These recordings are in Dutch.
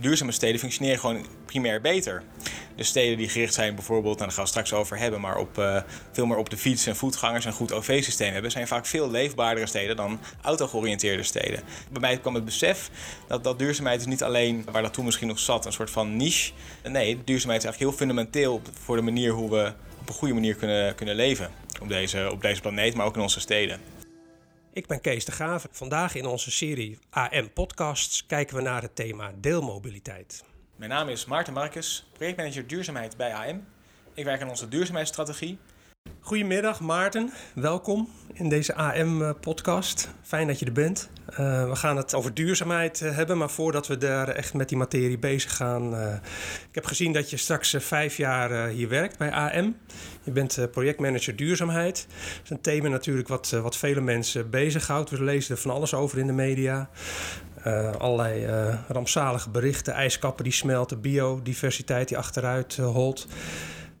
duurzame steden functioneren gewoon primair beter. De steden die gericht zijn bijvoorbeeld, nou, daar gaan we straks over hebben, maar op, uh, veel meer op de fiets en voetgangers en goed OV-systeem hebben, zijn vaak veel leefbaardere steden dan auto-georiënteerde steden. Bij mij kwam het besef dat, dat duurzaamheid is niet alleen waar dat toen misschien nog zat, een soort van niche. Nee, duurzaamheid is eigenlijk heel fundamenteel voor de manier hoe we op een goede manier kunnen, kunnen leven op deze, op deze planeet, maar ook in onze steden. Ik ben Kees de Graven. Vandaag in onze serie AM Podcasts kijken we naar het thema deelmobiliteit. Mijn naam is Maarten Marcus, projectmanager duurzaamheid bij AM. Ik werk aan onze duurzaamheidsstrategie. Goedemiddag Maarten, welkom in deze AM-podcast. Fijn dat je er bent. Uh, we gaan het over duurzaamheid uh, hebben, maar voordat we daar echt met die materie bezig gaan. Uh, ik heb gezien dat je straks vijf jaar hier werkt bij AM. Je bent projectmanager duurzaamheid. Dat is een thema natuurlijk wat, wat vele mensen bezighoudt. We lezen er van alles over in de media. allerlei rampzalige berichten, ijskappen die smelten, biodiversiteit die achteruit holt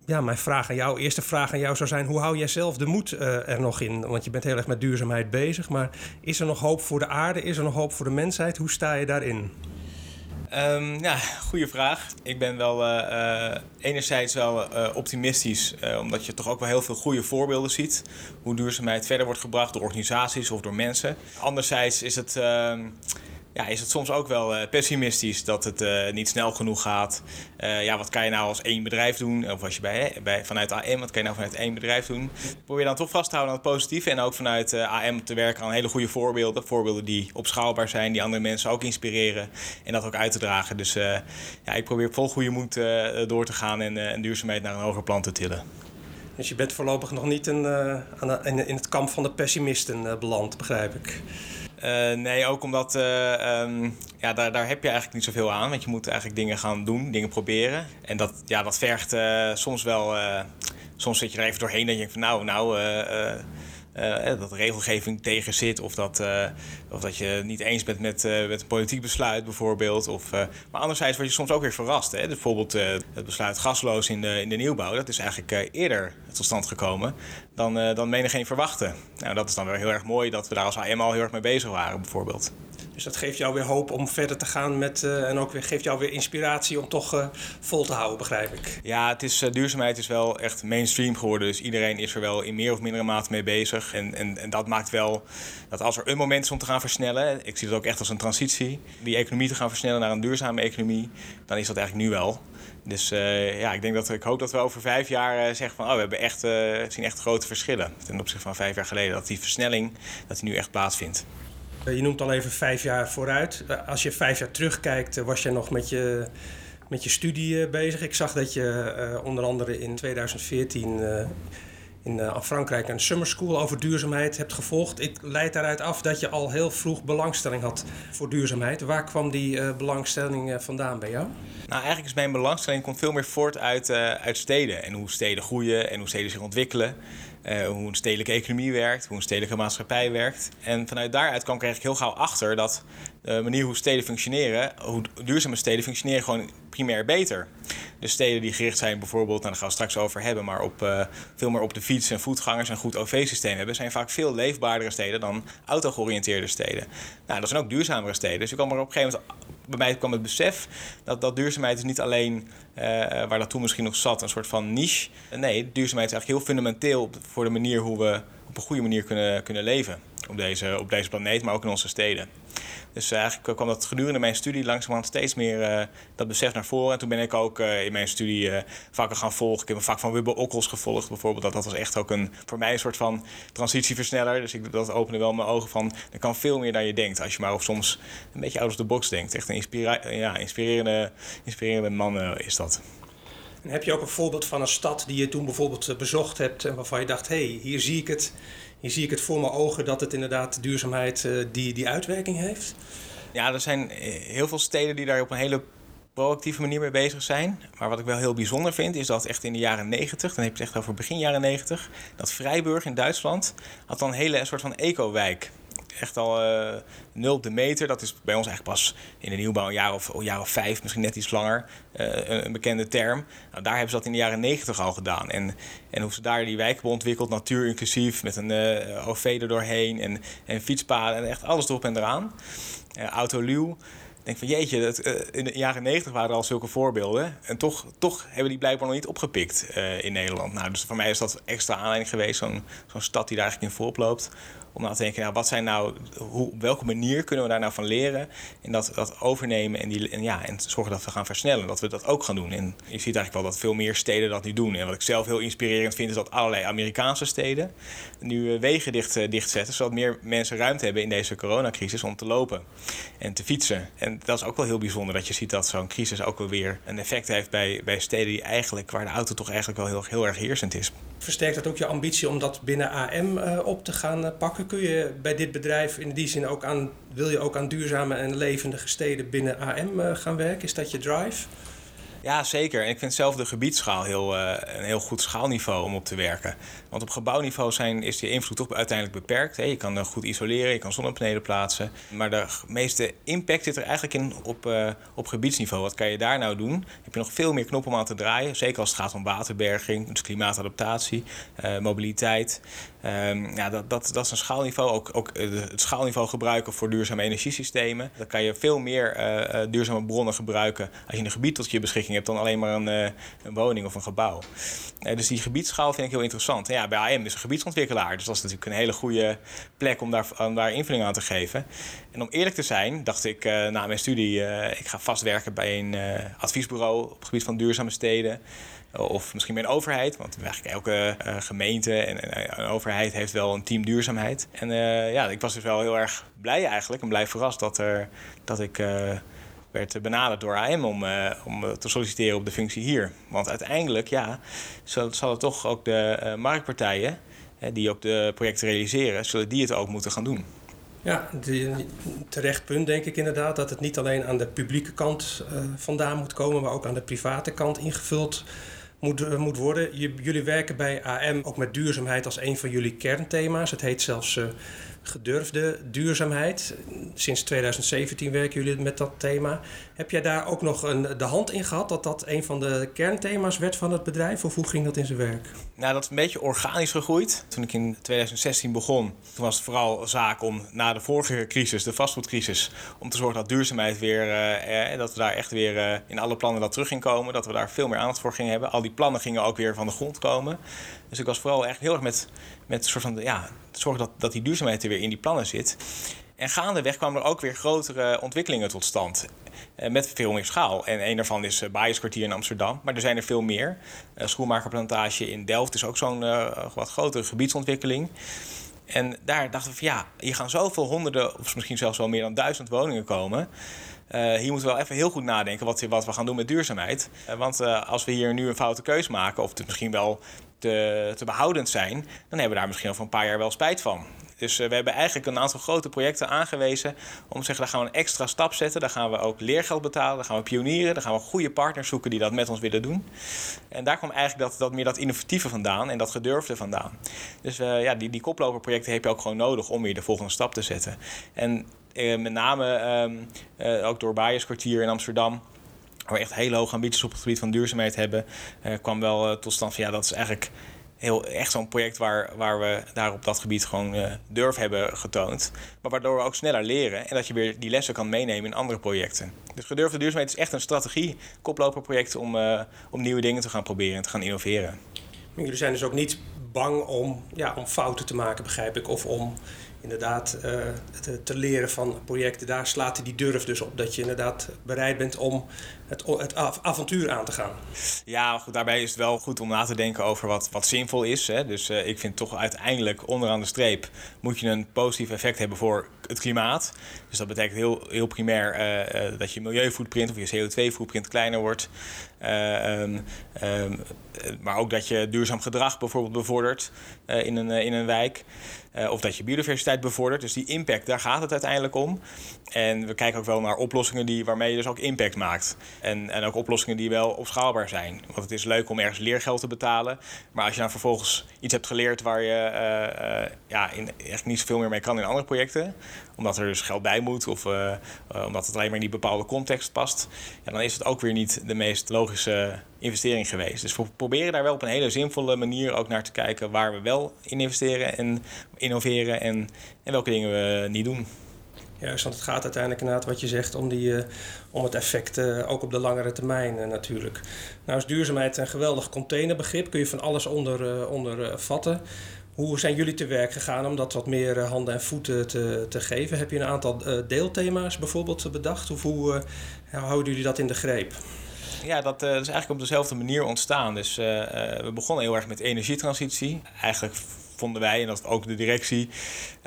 ja, mijn vraag aan jou, eerste vraag aan jou zou zijn: hoe hou jij zelf de moed uh, er nog in? Want je bent heel erg met duurzaamheid bezig. Maar is er nog hoop voor de aarde? Is er nog hoop voor de mensheid? Hoe sta je daarin? Um, ja, goede vraag. Ik ben wel uh, uh, enerzijds wel optimistisch, omdat je toch ook wel heel veel goede voorbeelden ziet. Hoe duurzaamheid verder wordt gebracht door organisaties of door mensen. Anderzijds is het ehm, ja, is het soms ook wel uh, pessimistisch dat het uh, niet snel genoeg gaat. Uh, ja, wat kan je nou als één bedrijf doen? Of als je bij, bij, vanuit AM, wat kan je nou vanuit één bedrijf doen? Probeer dan toch vast te houden aan het positieve. En ook vanuit AM te werken aan hele goede voorbeelden. Voorbeelden die opschaalbaar zijn, die andere mensen ook inspireren. En dat ook uit te dragen. Dus ja, ik probeer vol goede moed door te gaan en, duurzaamheid naar een hoger plan te tillen. Dus je bent voorlopig nog niet een, aan in, in het kamp van de pessimisten beland, begrijp ik. Uh, nee, ook omdat uh, um, ja, daar, daar heb je eigenlijk niet zoveel aan. Want je moet eigenlijk dingen gaan doen, dingen proberen. En dat, ja, dat vergt uh, soms wel. soms zit je er even doorheen dat je van nou, nou. Uh, dat regelgeving tegen zit of dat, uh, of dat je niet eens bent met, met een politiek besluit bijvoorbeeld. Of, maar anderzijds word je soms ook weer verrast. Hè? Bijvoorbeeld het besluit gasloos in de, in de nieuwbouw, dat is eigenlijk eerder tot stand gekomen dan, dan menigeen verwachten. Nou, dat is dan weer heel erg mooi dat we daar als AM al heel erg mee bezig waren bijvoorbeeld. Dus dat geeft jou weer hoop om verder te gaan met. Uh, en ook weer, geeft jou weer inspiratie om toch uh, vol te houden, begrijp ik. Ja, het is, uh, duurzaamheid is wel echt mainstream geworden. Dus iedereen is er wel in meer of mindere mate mee bezig. En, en, dat maakt wel dat als er een moment is om te gaan versnellen. Ik zie het ook echt als een transitie. Die economie te gaan versnellen naar een duurzame economie. Dan is dat eigenlijk nu wel. Dus ja, ik denk dat ik hoop dat we over vijf jaar zeggen van oh, we hebben echt, zien echt grote verschillen ten opzichte van vijf jaar geleden. Dat die versnelling dat nu echt plaatsvindt. Je noemt al even vijf jaar vooruit. Eh, als je vijf jaar terugkijkt, eh, was je nog met je, met je studie eh, bezig. Ik zag dat je onder andere in 2014 in Frankrijk een summer school over duurzaamheid hebt gevolgd. Ik leid daaruit af dat je al heel vroeg belangstelling had voor duurzaamheid. Waar kwam die belangstelling vandaan bij jou? Nou, eigenlijk is mijn belangstelling komt veel meer voort uit, uit steden. En hoe steden groeien en hoe steden zich ontwikkelen. Uh, hoe een stedelijke economie werkt, hoe een stedelijke maatschappij werkt. En vanuit daaruit kwam ik eigenlijk heel gauw achter dat de manier hoe steden functioneren, hoe duurzame steden functioneren gewoon primair beter. De steden die gericht zijn bijvoorbeeld, nou, daar gaan we straks over hebben, maar op, uh, veel meer op de fiets en voetgangers en goed OV-systeem hebben, zijn vaak veel leefbaardere steden dan auto-georiënteerde steden. Nou, dat zijn ook duurzamere steden. Dus ik kwam er op een gegeven moment bij mij kwam het besef dat, dat duurzaamheid is niet alleen uh, waar dat toen misschien nog zat, een soort van niche. Nee, duurzaamheid is eigenlijk heel fundamenteel voor de manier hoe we op een goede manier kunnen, kunnen leven op deze, op deze planeet, maar ook in onze steden. Dus uh, eigenlijk kwam dat gedurende mijn studie langzamerhand steeds meer uh, dat besef naar voren. En toen ben ik ook uh, in mijn studie vakken gaan volgen. Ik heb een vak van Wubbe Okkels gevolgd bijvoorbeeld. Dat, dat was echt ook een, voor mij een soort van transitieversneller. Dus ik, dat opende wel mijn ogen van, er kan veel meer dan je denkt. Als je maar of soms een beetje out of the box denkt. Echt een inspira ja, inspirerende, inspirerende man is dat. En heb je ook een voorbeeld van een stad die je toen bijvoorbeeld bezocht hebt... en waarvan je dacht, hé, hey, hier zie ik het hier zie ik het voor mijn ogen dat het inderdaad duurzaamheid uh, die, die uitwerking heeft. Ja, er zijn eh, heel veel steden die daar op een hele proactieve manier mee bezig zijn. Maar wat ik wel heel bijzonder vind, is dat echt in de jaren 90, dan heb je het echt over begin jaren 90, dat Vrijburg in Duitsland had dan een hele soort van eco-wijk echt al uh, nul op de meter. Dat is bij ons eigenlijk pas in de nieuwbouw een jaar of, een jaar of vijf, misschien net iets langer, uh, een, bekende term. Nou, daar hebben ze dat in de jaren negentig al gedaan. En, en hoe ze daar die wijken hebben ontwikkeld, natuur inclusief, met een uh, OV er doorheen en, en fietspaden en echt alles erop en eraan. Autoluw. denk van jeetje, dat, in de jaren negentig waren er al zulke voorbeelden. En toch, toch hebben die blijkbaar nog niet opgepikt in Nederland. Nou, dus voor mij is dat extra aanleiding geweest, zo'n zo'n stad die daar eigenlijk in voorop loopt om na te denken, wat zijn nou, hoe, op welke manier kunnen we daar nou van leren? En dat, dat overnemen en, die, ja, en zorgen dat we gaan versnellen, dat we dat ook gaan doen. En je ziet eigenlijk wel dat veel meer steden dat nu doen. En wat ik zelf heel inspirerend vind, is dat allerlei Amerikaanse steden nu eh, wegen dicht, eh, dichtzetten, zodat meer mensen ruimte hebben in deze coronacrisis om te lopen en te fietsen. En dat is ook wel heel bijzonder dat je ziet dat zo'n crisis ook wel weer een effect heeft bij, bij steden die eigenlijk, waar de auto toch eigenlijk wel heel, heel erg heersend is. Versterkt dat ook je ambitie om dat binnen AM eh, op te gaan pakken? Kun je bij dit bedrijf in die zin ook aan, wil je ook aan duurzame en levendige steden binnen AM uh, gaan werken? Is dat je drive? Ja, zeker. En ik vind zelf de gebiedsschaal heel, uh, een heel goed schaalniveau om op te werken. Want op gebouwniveau zijn, is die invloed toch uiteindelijk beperkt. Hè. Je kan er goed isoleren, je kan zonnepanelen plaatsen. Maar de meeste impact zit er eigenlijk in op, uh, op gebiedsniveau. Wat kan je daar nou doen? Heb je nog veel meer knoppen om aan te draaien. Zeker als het gaat om waterberging, dus klimaatadaptatie, mobiliteit. Um, ja, dat, dat, dat is een schaalniveau. Ook, ook het schaalniveau gebruiken voor duurzame energiesystemen. Dan kan je veel meer duurzame bronnen gebruiken als je een gebied tot je beschikking hebt dan alleen maar een, een woning of een gebouw. Dus die gebiedsschaal vind ik heel interessant. Ja, bij AM is een gebiedsontwikkelaar. Dus dat is natuurlijk een hele goede plek om daar, om daar invulling aan te geven. En om eerlijk te zijn, dacht ik na mijn studie, ik ga vast werken bij een adviesbureau op het gebied van duurzame steden. Of misschien bij een overheid, want eigenlijk elke gemeente en, een overheid heeft wel een team duurzaamheid. En ja, ik was dus wel heel erg blij eigenlijk en blij verrast dat, er, dat ik werd benaderd door AM om, om te solliciteren op de functie hier. Want uiteindelijk, ja, zal, het toch ook de marktpartijen die ook de projecten realiseren, zullen die het ook moeten gaan doen. Ja, terecht punt denk ik inderdaad dat het niet alleen aan de publieke kant vandaan moet komen, maar ook aan de private kant ingevuld moet, moet worden. jullie werken bij AM ook met duurzaamheid als een van jullie kernthema's. Het heet zelfs gedurfde duurzaamheid. Sinds 2017 werken jullie met dat thema. Heb jij daar ook nog een, de hand in gehad dat dat een van de kernthema's werd van het bedrijf? Of hoe ging dat in zijn werk? Nou, dat is een beetje organisch gegroeid. Toen ik in 2016 begon, toen was het vooral zaak om na de vorige crisis, de vastgoedcrisis, om te zorgen dat duurzaamheid weer, eh, eh dat we daar echt weer eh, in alle plannen dat terug ging komen. Dat we daar veel meer aandacht voor gingen hebben. Al die plannen gingen ook weer van de grond komen. Dus ik was vooral echt heel erg met, met soort van, ja, zorgen dat, dat die duurzaamheid er weer in die plannen zit. En gaandeweg kwamen er ook weer grotere ontwikkelingen tot stand. Eh, met veel meer schaal. En een daarvan is uh, Baaierskwartier in Amsterdam. Maar er zijn er veel meer. Uh, Schoenmakerplantage in Delft is ook zo'n wat grotere gebiedsontwikkeling. En daar dachten we van ja, hier gaan zoveel honderden, of misschien zelfs wel meer dan duizend woningen komen. hier moeten we wel even heel goed nadenken wat, wat we gaan doen met duurzaamheid. want als we hier nu een foute keus maken, of het misschien wel te, te behoudend zijn, dan hebben we daar misschien over een paar jaar wel spijt van. Dus uh, we hebben eigenlijk een aantal grote projecten aangewezen om te zeggen, daar gaan we een extra stap zetten. Daar gaan we ook leergeld betalen, daar gaan we pionieren, daar gaan we goede partners zoeken die dat met ons willen doen. En daar kwam eigenlijk dat, meer dat innovatieve vandaan en dat gedurfde vandaan. Dus uh, ja, die, die koploperprojecten heb je ook gewoon nodig om weer de volgende stap te zetten. En uh, met name um, ook door Baaienskwartier in Amsterdam waar we echt hele hoge ambities op het gebied van duurzaamheid hebben, uh, kwam wel uh, tot stand van ja, dat is eigenlijk heel, echt zo'n project waar, waar we daar op dat gebied gewoon uh, durf hebben getoond. Maar waardoor we ook sneller leren en dat je weer die lessen kan meenemen in andere projecten. Dus gedurfde duurzaamheid is echt een strategie, koploperproject om, om nieuwe dingen te gaan proberen en te gaan innoveren. Maar jullie zijn dus ook niet bang om, ja, om fouten te maken, begrijp ik, of om inderdaad uh, te, te, leren van projecten. Daar slaat die durf dus op. Dat je inderdaad bereid bent om het, het avontuur aan te gaan. Ja, goed, daarbij is het wel goed om na te denken over wat, wat zinvol is. Hè. Dus uh, ik vind toch uiteindelijk onderaan de streep moet je een positief effect hebben voor het klimaat. Dus dat betekent heel, heel primair uh, dat je milieuvoetprint of je CO2-voetprint kleiner wordt. Um, um, maar ook dat je duurzaam gedrag bijvoorbeeld bevordert in, een, in een wijk. Uh, of dat je biodiversiteit bevordert. Dus die impact, daar gaat het uiteindelijk om. En we kijken ook wel naar oplossingen die, waarmee je dus ook impact maakt. En, en ook oplossingen die wel opschaalbaar zijn. Want het is leuk om ergens leergeld te betalen. Maar als je dan vervolgens iets hebt geleerd waar je uh, uh, ja, in, echt niet zoveel meer mee kan in andere projecten. Omdat er dus geld bij moet of omdat het alleen maar in die bepaalde context past. Ja, dan is het ook weer niet de meest logische investering geweest. Dus we proberen daar wel op een hele zinvolle manier ook naar te kijken waar we wel in investeren en innoveren en, en welke dingen we niet doen. Juist, want het gaat uiteindelijk inderdaad wat je zegt om, die, om het effect ook op de langere termijn natuurlijk. Nou is duurzaamheid een geweldig containerbegrip. Kun je van alles onder, onder vatten. Hoe zijn jullie te werk gegaan om dat wat meer handen en voeten te, te geven? Heb je een aantal deelthema's bijvoorbeeld bedacht? Of hoe houden jullie dat in de greep? Ja, dat, is eigenlijk op dezelfde manier ontstaan. Dus we begonnen heel erg met energietransitie. Eigenlijk vonden wij, en dat ook de directie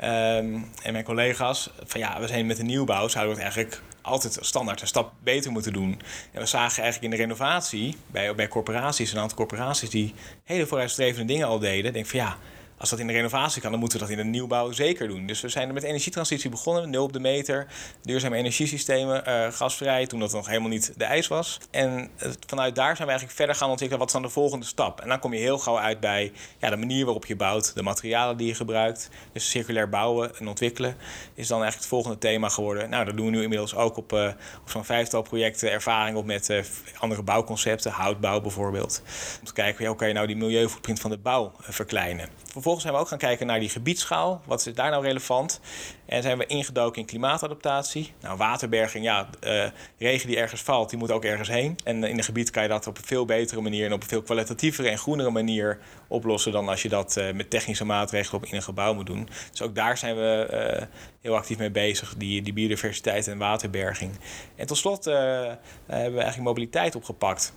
um, en mijn collega's, van ja, we zijn met de nieuwbouw, zouden we het eigenlijk altijd standaard een stap beter moeten doen. En we zagen eigenlijk in de renovatie bij, bij corporaties, een aantal corporaties die hele vooruitstrevende dingen al deden. Denk van ja, als dat in de renovatie kan, dan moeten we dat in de nieuwbouw zeker doen. Dus we zijn er met energietransitie begonnen, nul op de meter, duurzame energiesystemen, uh, gasvrij, toen dat nog helemaal niet de eis was. En vanuit daar zijn we eigenlijk verder gaan ontwikkelen, wat is dan de volgende stap? En dan kom je heel gauw uit bij ja, de manier waarop je bouwt, de materialen die je gebruikt. Dus circulair bouwen en ontwikkelen is dan eigenlijk het volgende thema geworden. Nou, dat doen we nu inmiddels ook op, uh, zo'n vijftal projecten, ervaring op met andere bouwconcepten, houtbouw bijvoorbeeld. Om te kijken, hoe kan je nou die milieuvoetprint van de bouw verkleinen? Vervolgens zijn we ook gaan kijken naar die gebiedsschaal. Wat is daar nou relevant? En zijn we ingedoken in klimaatadaptatie. Nou, waterberging, ja, uh, regen die ergens valt, die moet ook ergens heen. En in een gebied kan je dat op een veel betere manier en op een veel kwalitatievere en groenere manier oplossen dan als je dat uh, met technische maatregelen op in een gebouw moet doen. Dus ook daar zijn we heel actief mee bezig, die, die biodiversiteit en waterberging. En tot slot hebben we eigenlijk mobiliteit opgepakt.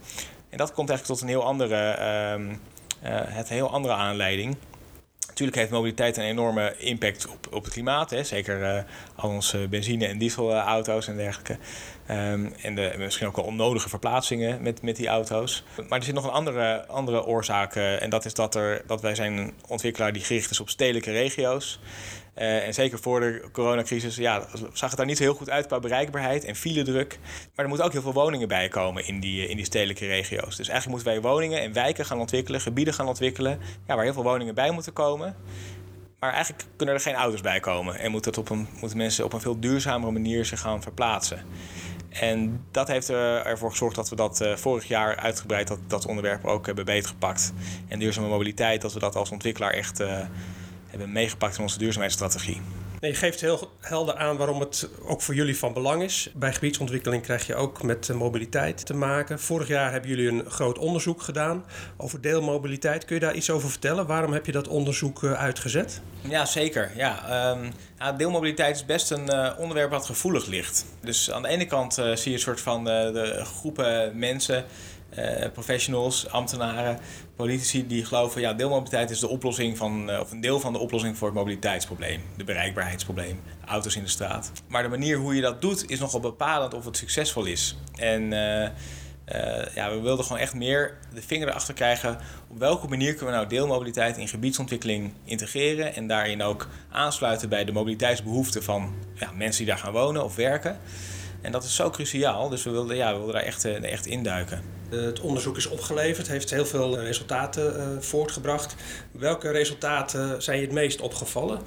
En dat komt eigenlijk tot een heel andere, uh, het heel andere aanleiding. Natuurlijk heeft mobiliteit een enorme impact op, op het klimaat. Hè. Zeker uh, al onze benzine- en dieselauto's en dergelijke. Um, en de, misschien ook wel onnodige verplaatsingen met, met die auto's. Maar er zit nog een andere, andere oorzaak. Uh, en dat is dat, er, dat wij zijn een ontwikkelaar die gericht is op stedelijke regio's. Uh, en zeker voor de coronacrisis ja, zag het daar niet zo heel goed uit qua bereikbaarheid en file-druk. Maar er moeten ook heel veel woningen bij komen in die, in die stedelijke regio's. Dus eigenlijk moeten wij woningen en wijken gaan ontwikkelen, gebieden gaan ontwikkelen, ja, waar heel veel woningen bij moeten komen. Maar eigenlijk kunnen er geen auto's bij komen en moet op een, moeten mensen op een veel duurzamere manier zich gaan verplaatsen. En dat heeft ervoor gezorgd dat we dat vorig jaar uitgebreid dat, dat onderwerp ook hebben beetgepakt. En duurzame mobiliteit, dat we dat als ontwikkelaar echt hebben meegepakt in onze duurzaamheidsstrategie. Nee, je geeft heel helder aan waarom het ook voor jullie van belang is. Bij gebiedsontwikkeling krijg je ook met mobiliteit te maken. Vorig jaar hebben jullie een groot onderzoek gedaan over deelmobiliteit. Kun je daar iets over vertellen? Waarom heb je dat onderzoek uitgezet? Ja, zeker. Ja, um, ja deelmobiliteit is best een uh, onderwerp wat gevoelig ligt. Dus aan de ene kant uh, zie je een soort van uh, de groepen mensen uh, professionals, ambtenaren, politici die geloven... ja, deelmobiliteit is de oplossing van, uh, of een deel van de oplossing voor het mobiliteitsprobleem. De bereikbaarheidsprobleem, auto's in de straat. Maar de manier hoe je dat doet is nogal bepalend of het succesvol is. En uh, ja, we wilden gewoon echt meer de vinger erachter krijgen... op welke manier kunnen we nou deelmobiliteit in gebiedsontwikkeling integreren... en daarin ook aansluiten bij de mobiliteitsbehoeften van ja, mensen die daar gaan wonen of werken... En dat is zo cruciaal, dus we wilden, ja, we wilden daar echt, echt induiken. Het onderzoek is opgeleverd, heeft heel veel resultaten uh, voortgebracht. Welke resultaten zijn je het meest opgevallen?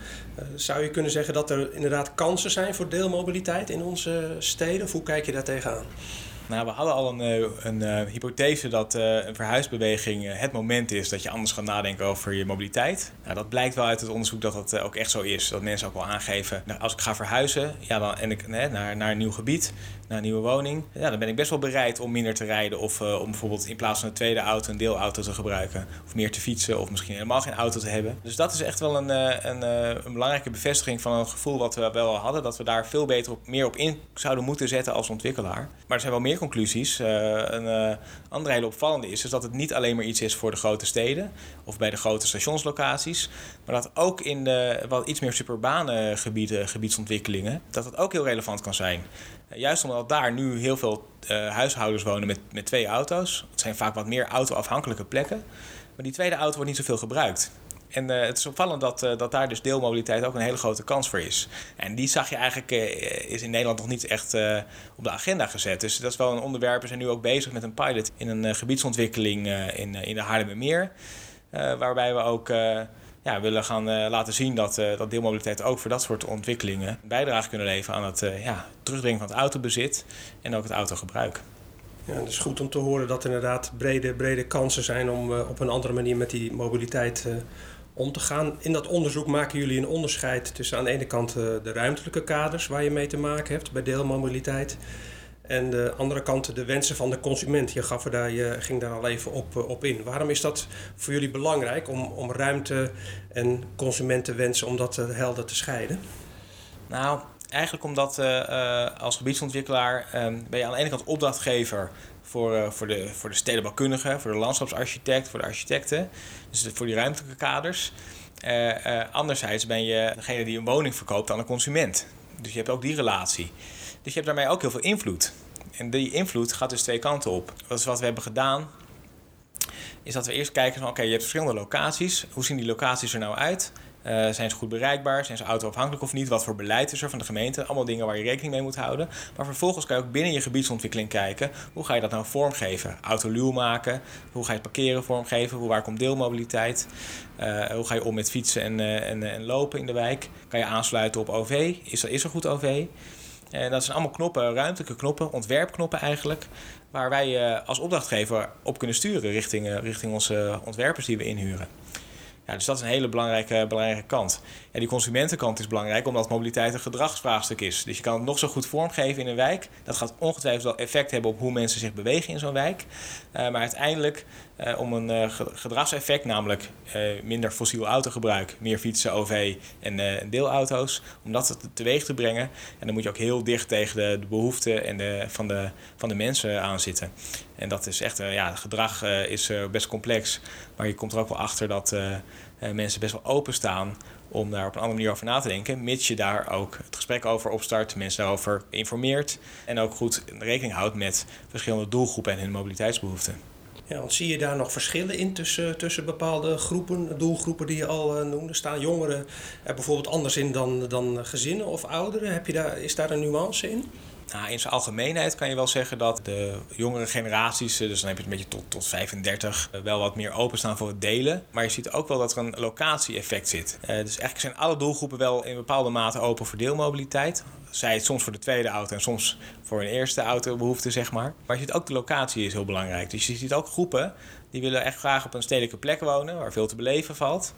Zou je kunnen zeggen dat er inderdaad kansen zijn voor deelmobiliteit in onze steden? Of hoe kijk je daar tegenaan? Nou, we hadden al een, een, een hypothese dat uh, een verhuisbeweging het moment is dat je anders gaat nadenken over je mobiliteit. Nou, dat blijkt wel uit het onderzoek dat dat ook echt zo is. Dat mensen ook wel aangeven, nou, als ik ga verhuizen ja, dan, en ik, naar, naar een nieuw gebied, naar een nieuwe woning, ja, dan ben ik best wel bereid om minder te rijden of om bijvoorbeeld in plaats van een tweede auto een deelauto te gebruiken. Of meer te fietsen of misschien helemaal geen auto te hebben. Dus dat is echt wel een, een, een belangrijke bevestiging van een gevoel wat we wel hadden. Dat we daar veel beter op, meer op in zouden moeten zetten als ontwikkelaar. Maar er zijn wel meer conclusies. Uh, een uh, andere hele opvallende is, is dat het niet alleen maar iets is voor de grote steden of bij de grote stationslocaties, maar dat ook in de wat iets meer suburbane gebieden, gebiedsontwikkelingen, dat het ook heel relevant kan zijn. Uh, juist omdat daar nu heel veel huishoudens wonen met, met twee auto's. Het zijn vaak wat meer auto-afhankelijke plekken. Maar die tweede auto wordt niet zoveel gebruikt. En uh, het is opvallend dat, uh, dat daar dus deelmobiliteit ook een hele grote kans voor is. En die zag je eigenlijk, uh, is in Nederland nog niet echt op de agenda gezet. Dus dat is wel een onderwerp. We zijn nu ook bezig met een pilot in een gebiedsontwikkeling in, in de Haarlemmermeer. waarbij we ook ja, willen gaan laten zien dat, dat deelmobiliteit ook voor dat soort ontwikkelingen bijdrage kunnen leveren aan het ja, terugdringen van het autobezit en ook het autogebruik. Ja, het is goed om te horen dat er inderdaad brede, brede kansen zijn om op een andere manier met die mobiliteit om te gaan. In dat onderzoek maken jullie een onderscheid tussen aan de ene kant de ruimtelijke kaders waar je mee te maken hebt bij deelmobiliteit. En de andere kant de wensen van de consument. Je, gaf er daar, je ging daar al even op, op in. Waarom is dat voor jullie belangrijk om, om ruimte en consumentenwensen om dat helder te scheiden? Nou, eigenlijk omdat als gebiedsontwikkelaar um, ben je aan de ene kant opdrachtgever voor, uh, voor, de, voor de stedenbouwkundigen, voor de landschapsarchitect, voor de architecten. Dus voor die ruimtelijke kaders. anderzijds ben je degene die een woning verkoopt aan de consument. Dus je hebt ook die relatie. Dus je hebt daarmee ook heel veel invloed. En die invloed gaat dus twee kanten op. Wat we hebben gedaan. Is dat we eerst kijken van oké, je hebt verschillende locaties. Hoe zien die locaties er nou uit? Uh, zijn ze goed bereikbaar? Zijn ze autoafhankelijk of niet? Wat voor beleid is er van de gemeente? Allemaal dingen waar je rekening mee moet houden. Maar vervolgens kan je ook binnen je gebiedsontwikkeling kijken. Hoe ga je dat nou vormgeven? Autoluw maken? Hoe ga je het parkeren vormgeven? Hoe, waar komt deelmobiliteit? Uh, hoe ga je om met fietsen en, uh, en, en, lopen in de wijk? Kan je aansluiten op OV? Is er, is er goed OV? En dat zijn allemaal knoppen, ruimtelijke knoppen, ontwerpknoppen eigenlijk. Waar wij als opdrachtgever op kunnen sturen richting, richting onze ontwerpers die we inhuren. Ja, dus dat is een hele belangrijke, belangrijke kant. En die consumentenkant is belangrijk omdat mobiliteit een gedragsvraagstuk is. Dus je kan het nog zo goed vormgeven in een wijk. Dat gaat ongetwijfeld wel effect hebben op hoe mensen zich bewegen in zo'n wijk. Uh, maar uiteindelijk uh, om een uh, gedragseffect, namelijk minder fossiel autogebruik, meer fietsen, OV en deelauto's, om dat teweeg te brengen. En dan moet je ook heel dicht tegen de, de behoeften en de, van, de, van de mensen aan zitten. En dat is echt, ja, gedrag is best complex. Maar je komt er ook wel achter dat mensen best wel openstaan om daar op een andere manier over na te denken. Mits je daar ook het gesprek over opstart, mensen daarover informeert. En ook goed rekening houdt met verschillende doelgroepen en hun mobiliteitsbehoeften. Ja, want zie je daar nog verschillen in tussen, tussen bepaalde groepen, doelgroepen die je al uh, noemde? Staan jongeren er bijvoorbeeld anders in dan, dan gezinnen of ouderen? Heb je daar, is daar een nuance in? Nou, in zijn algemeenheid kan je wel zeggen dat de jongere generaties, eh, dus dan heb je het een beetje tot, tot 35, eh, wel wat meer openstaan voor het delen. Maar je ziet ook wel dat er een locatie-effect zit. Uh, dus eigenlijk zijn alle doelgroepen wel in bepaalde mate open voor deelmobiliteit. Zij het soms voor de tweede auto en soms voor een eerste autobehoefte, zeg maar. Maar je ziet ook de locatie is heel belangrijk. Dus je ziet ook groepen die willen echt graag op een stedelijke plek wonen, waar veel te beleven valt.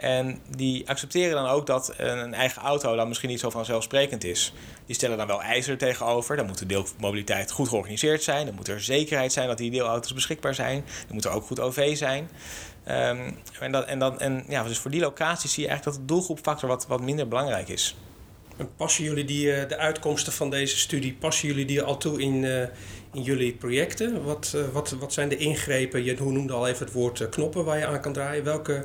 En die accepteren dan ook dat een eigen auto dan misschien niet zo vanzelfsprekend is. Die stellen dan wel eisen tegenover. Dan moet de deelmobiliteit goed georganiseerd zijn. Dan moet er zekerheid zijn dat die deelauto's beschikbaar zijn. Dan moet er ook goed OV zijn. Um, en, dat, en, dan, en ja, dus voor die locaties zie je eigenlijk dat de doelgroepfactor wat, wat minder belangrijk is. En passen jullie die, eh, de uitkomsten van deze studie, passen jullie die al toe in, uh, in jullie projecten? Wat, uh, wat, wat zijn de ingrepen? Je noemde al even het woord knoppen waar je aan kan draaien. Welke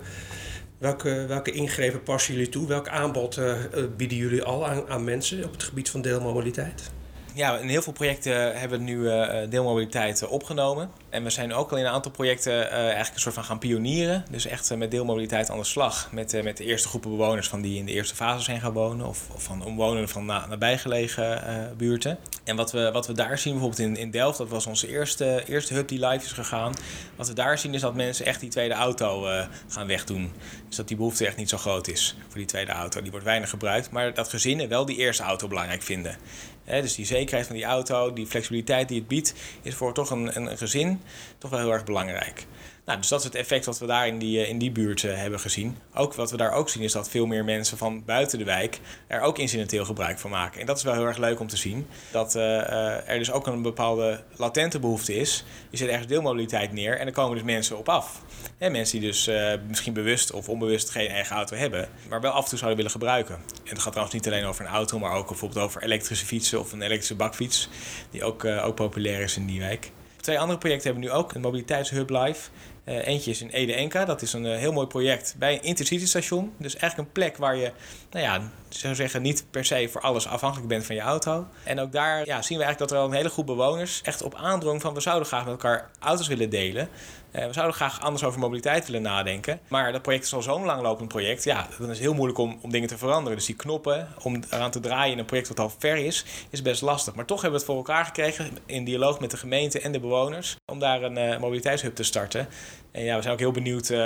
Welke, welke ingrepen passen jullie toe? Welk aanbod uh, bieden jullie al aan, aan mensen op het gebied van deelmobiliteit? Ja, in heel veel projecten hebben we nu uh, deelmobiliteit opgenomen. En we zijn ook al in een aantal projecten eigenlijk een soort van gaan pionieren. Dus echt met deelmobiliteit aan de slag. Met, met de eerste groepen bewoners van die in de eerste fase zijn gaan wonen. Of, van omwonenden van na, nabijgelegen buurten. En wat we, wat we daar zien, bijvoorbeeld in, in Delft, dat was onze eerste, eerste hub die live is gegaan. Wat we daar zien is dat mensen echt die tweede auto gaan wegdoen. Dus dat die behoefte echt niet zo groot is voor die tweede auto. Die wordt weinig gebruikt. Maar dat gezinnen wel die eerste auto belangrijk vinden dus die zekerheid van die auto, die flexibiliteit die het biedt, is voor toch een, een gezin toch wel heel erg belangrijk. Nou, dus dat is het effect wat we daar in die, eh, in die buurt uh, hebben gezien. Ook wat we daar ook zien is dat veel meer mensen van buiten de wijk er ook incidenteel gebruik van maken. En dat is wel heel erg leuk om te zien. Dat uh, er dus ook een bepaalde latente behoefte is. Je zet ergens deelmobiliteit neer en er komen dus mensen op af. En mensen die dus misschien bewust of onbewust geen eigen auto hebben, maar wel af en toe zouden willen gebruiken. En het gaat trouwens niet alleen over een auto, maar ook bijvoorbeeld over elektrische fietsen of een elektrische bakfiets, die ook, ook populair is in die wijk. Twee andere projecten hebben nu ook een mobiliteitshub live. Uh, eentje is in Ede Enka. Dat is een uh, heel mooi project bij een intercity station. Dus eigenlijk een plek waar je, nou ja, zou zeggen, niet per se voor alles afhankelijk bent van je auto. En ook daar ja, zien we eigenlijk dat er wel een hele groep bewoners echt op aandrong van we zouden graag met elkaar auto's willen delen. Uh, we zouden graag anders over mobiliteit willen nadenken. Maar dat project is al zo'n langlopend project. Ja, dan is het heel moeilijk om, om dingen te veranderen. Dus die knoppen om eraan te draaien in een project wat al ver is, is best lastig. Maar toch hebben we het voor elkaar gekregen in dialoog met de gemeente en de bewoners om daar een mobiliteitshub te starten. En ja, we zijn ook heel benieuwd uh,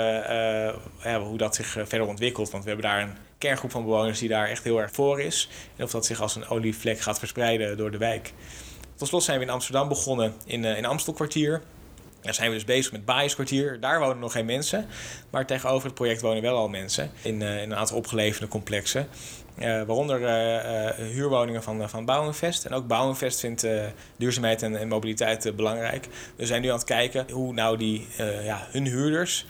uh, hoe dat zich verder ontwikkelt. Want we hebben daar een kerngroep van bewoners die daar echt heel erg voor is. En of dat zich als een olievlek gaat verspreiden door de wijk. Tot slot zijn we in Amsterdam begonnen in, in Amstelkwartier. Daar zijn we dus bezig met Baaierskwartier. Daar wonen nog geen mensen. Maar tegenover het project wonen wel al mensen. In, in een aantal opgeleverde complexen. Uh, waaronder uh, huurwoningen van, van Bouwenvest. En ook Bouwenvest vindt duurzaamheid en, mobiliteit belangrijk. We zijn nu aan het kijken hoe nou die, ja, hun huurders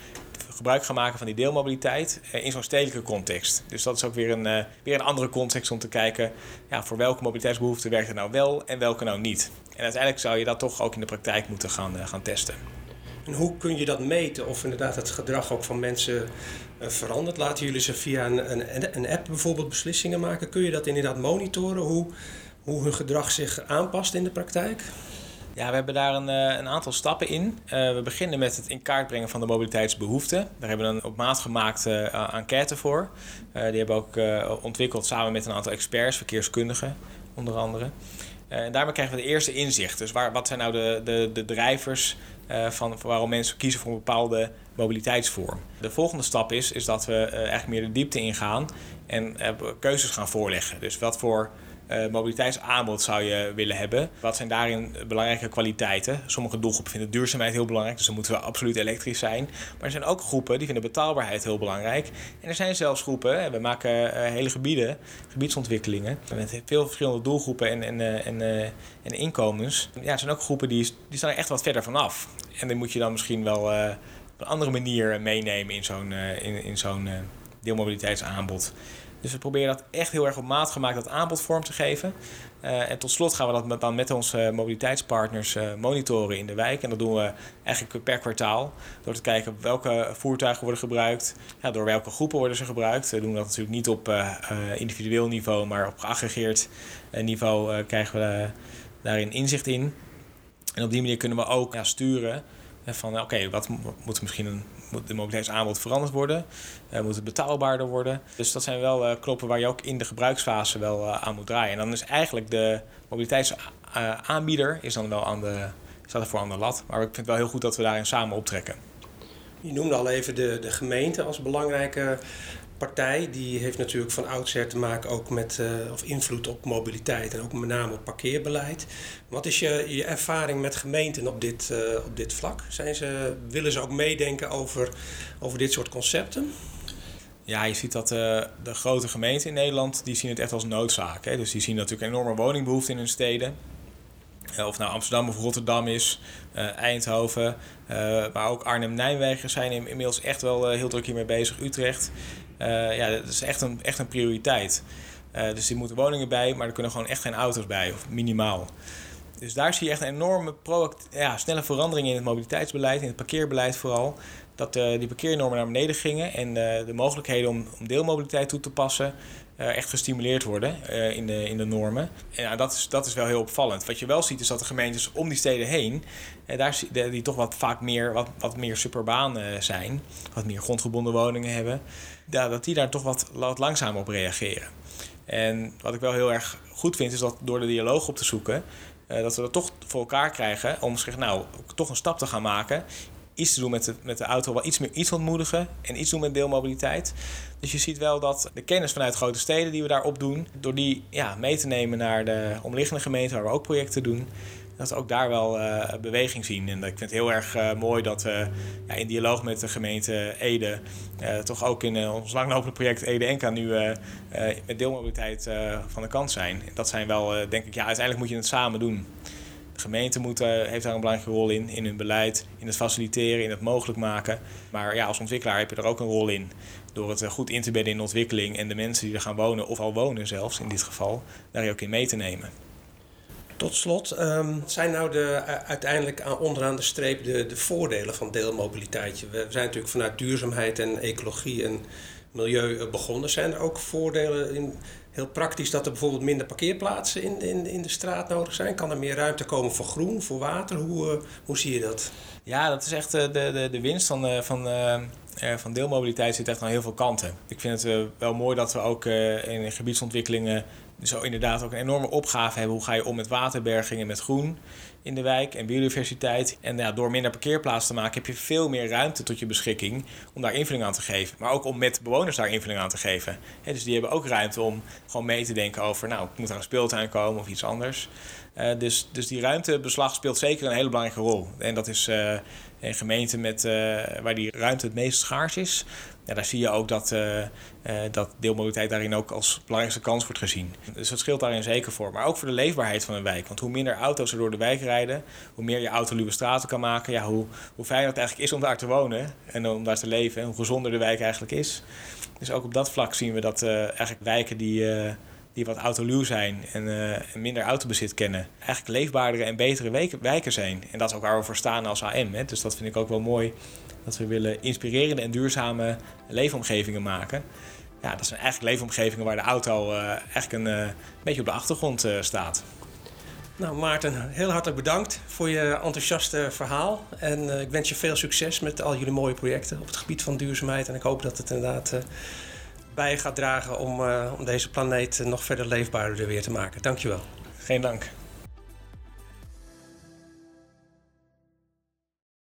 gebruik gaan maken van die deelmobiliteit in zo'n stedelijke context. Dus dat is ook weer een, weer een andere context om te kijken ja, voor welke mobiliteitsbehoeften werkt het nou wel en welke nou niet. En uiteindelijk zou je dat toch ook in de praktijk moeten gaan, gaan testen. En hoe kun je dat meten of inderdaad het gedrag ook van mensen uh, verandert? Laten jullie ze via een, een, een, app bijvoorbeeld beslissingen maken? Kun je dat inderdaad monitoren, hoe, hoe hun gedrag zich aanpast in de praktijk? Ja, we hebben daar een, eh, een aantal stappen in. Uh, we beginnen met het in kaart brengen van de mobiliteitsbehoeften. Daar hebben we een op maat gemaakte uh, enquête voor. die hebben we ook ontwikkeld samen met een aantal experts, verkeerskundigen onder andere. En daarmee krijgen we de eerste inzicht. Dus waar, wat zijn nou de, de, de drijvers uh, van waarom mensen kiezen voor een bepaalde mobiliteitsvorm. De volgende stap is, is dat we uh, eigenlijk meer de diepte ingaan en keuzes gaan voorleggen. Dus wat voor mobiliteitsaanbod zou je willen hebben? Wat zijn daarin belangrijke kwaliteiten? Sommige doelgroepen vinden duurzaamheid heel belangrijk, dus dan moeten we absoluut elektrisch zijn. Maar er zijn ook groepen die vinden betaalbaarheid heel belangrijk. En er zijn zelfs groepen, we maken hele gebieden, gebiedsontwikkelingen, met veel verschillende doelgroepen en, en, en, en inkomens. Ja, er zijn ook groepen die, die staan er echt wat verder vanaf. En die moet je dan misschien wel op een andere manier meenemen in zo'n uh, in, in deelmobiliteitsaanbod. Dus we proberen dat echt heel erg op maat gemaakt dat aanbod vorm te geven. en tot slot gaan we dat met, dan met onze mobiliteitspartners monitoren in de wijk. En dat doen we eigenlijk per kwartaal. Door te kijken welke voertuigen worden gebruikt. Ja, door welke groepen worden ze gebruikt. We doen dat natuurlijk niet op individueel niveau, maar op geaggregeerd niveau krijgen we daarin inzicht in. En op die manier kunnen we ook ja, sturen van oké, wat moet misschien een, moet de mobiliteitsaanbod veranderd worden? Uh, moet het betaalbaarder worden? Dus dat zijn wel uh, knoppen waar je ook in de gebruiksfase wel uh, aan moet draaien. En dan is eigenlijk de mobiliteitsaanbieder is dan wel aan de, staat ervoor aan de lat. Maar ik vind het wel heel goed dat we daarin samen optrekken. Je noemde al even de, de gemeente als belangrijke partij die heeft natuurlijk van oudsher te maken ook met uh, of invloed op mobiliteit en ook met name op parkeerbeleid. Wat is je, je ervaring met gemeenten op dit, uh, op dit vlak? Zijn ze, willen ze ook meedenken over, over dit soort concepten? Ja, je ziet dat uh, de grote gemeenten in Nederland die zien het echt als noodzaak. Hè? Dus die zien natuurlijk enorme woningbehoefte in hun steden. Of nou Amsterdam of Rotterdam is, Eindhoven, maar ook Arnhem-Nijmegen zijn inmiddels echt wel heel druk hiermee bezig. Utrecht. Ja, dat is echt een, echt een prioriteit. Dus er moeten woningen bij, maar er kunnen gewoon echt geen auto's bij, of minimaal. Dus daar zie je echt een enorme ja, snelle verandering in het mobiliteitsbeleid, in het parkeerbeleid vooral. Dat die parkeernormen naar beneden gingen en de mogelijkheden om, om deelmobiliteit toe te passen echt gestimuleerd worden in, de, in de normen. En ja, dat, is, dat is wel heel opvallend. Wat je wel ziet is dat de gemeentes om die steden heen, daar, die toch wat vaak meer, wat, wat meer suburbaan zijn, wat meer grondgebonden woningen hebben, dat die daar toch wat, wat langzamer op reageren. En wat ik wel heel erg goed vind, is dat door de dialoog op te zoeken, dat we dat toch voor elkaar krijgen om zich nou toch een stap te gaan maken. Iets te doen met de, met de auto, wel iets meer iets ontmoedigen en iets doen met deelmobiliteit. Dus je ziet wel dat de kennis vanuit grote steden die we daar opdoen, door die ja, mee te nemen naar de omliggende gemeenten waar we ook projecten doen, dat we ook daar wel uh, beweging zien. En ik vind het heel erg uh, mooi dat we ja, in dialoog met de gemeente Ede, toch ook in ons langlopende project Ede Enka nu met deelmobiliteit van de kant zijn. Dat zijn wel, denk ik, ja, uiteindelijk moet je het samen doen. Gemeente moet, heeft daar een belangrijke rol in, in hun beleid, in het faciliteren, in het mogelijk maken. Maar ja, als ontwikkelaar heb je er ook een rol in. Door het goed in te bedden in de ontwikkeling en de mensen die er gaan wonen, of al wonen zelfs in dit geval, daar ook in mee te nemen. Tot slot, um, zijn nou de, uh, uiteindelijk aan, onderaan de streep de, de voordelen van deelmobiliteit? We zijn natuurlijk vanuit duurzaamheid en ecologie en milieu begonnen. Zijn er ook voordelen in, heel praktisch dat er bijvoorbeeld minder parkeerplaatsen in, in, in de straat nodig zijn? Kan er meer ruimte komen voor groen, voor water? Hoe, uh, hoe zie je dat? Ja, dat is echt de, de, de winst van, van, van deelmobiliteit zit echt aan heel veel kanten. Ik vind het wel mooi dat we ook in gebiedsontwikkelingen zo inderdaad ook een enorme opgave hebben. Hoe ga je om met waterberging en met groen in de wijk en biodiversiteit. En ja, door minder parkeerplaatsen te maken heb je veel meer ruimte tot je beschikking om daar invulling aan te geven. Maar ook om met bewoners daar invulling aan te geven. dus die hebben ook ruimte om gewoon mee te denken over, nou, moet er een speeltuin komen of iets anders. Dus, dus die ruimtebeslag speelt zeker een hele belangrijke rol. En dat is in gemeenten met, waar die ruimte het meest schaars is. Ja, daar zie je ook dat, dat deelmobiliteit daarin ook als belangrijkste kans wordt gezien. Dus dat scheelt daarin zeker voor. Maar ook voor de leefbaarheid van een wijk. Want hoe minder auto's er door de wijk rijden, hoe meer je autoluwe straten kan maken, ja, hoe, hoe fijner het eigenlijk is om daar te wonen en om daar te leven. En hoe gezonder de wijk eigenlijk is. Dus ook op dat vlak zien we dat eigenlijk wijken die, die wat autoluw zijn en, uh, minder autobezit kennen, eigenlijk leefbaardere en betere wijken zijn. En dat is ook waar we voor staan als AM. Hè. Dus dat vind ik ook wel mooi. Dat we willen inspirerende en duurzame leefomgevingen maken. Ja, dat zijn eigenlijk leefomgevingen waar de auto eigenlijk een, een, beetje op de achtergrond staat. Nou, Maarten, heel hartelijk bedankt voor je enthousiaste verhaal. En uh, ik wens je veel succes met al jullie mooie projecten op het gebied van duurzaamheid. En ik hoop dat het inderdaad uh, bij gaat dragen om, uh, om deze planeet nog verder leefbaarder weer te maken. Dankjewel. Geen dank.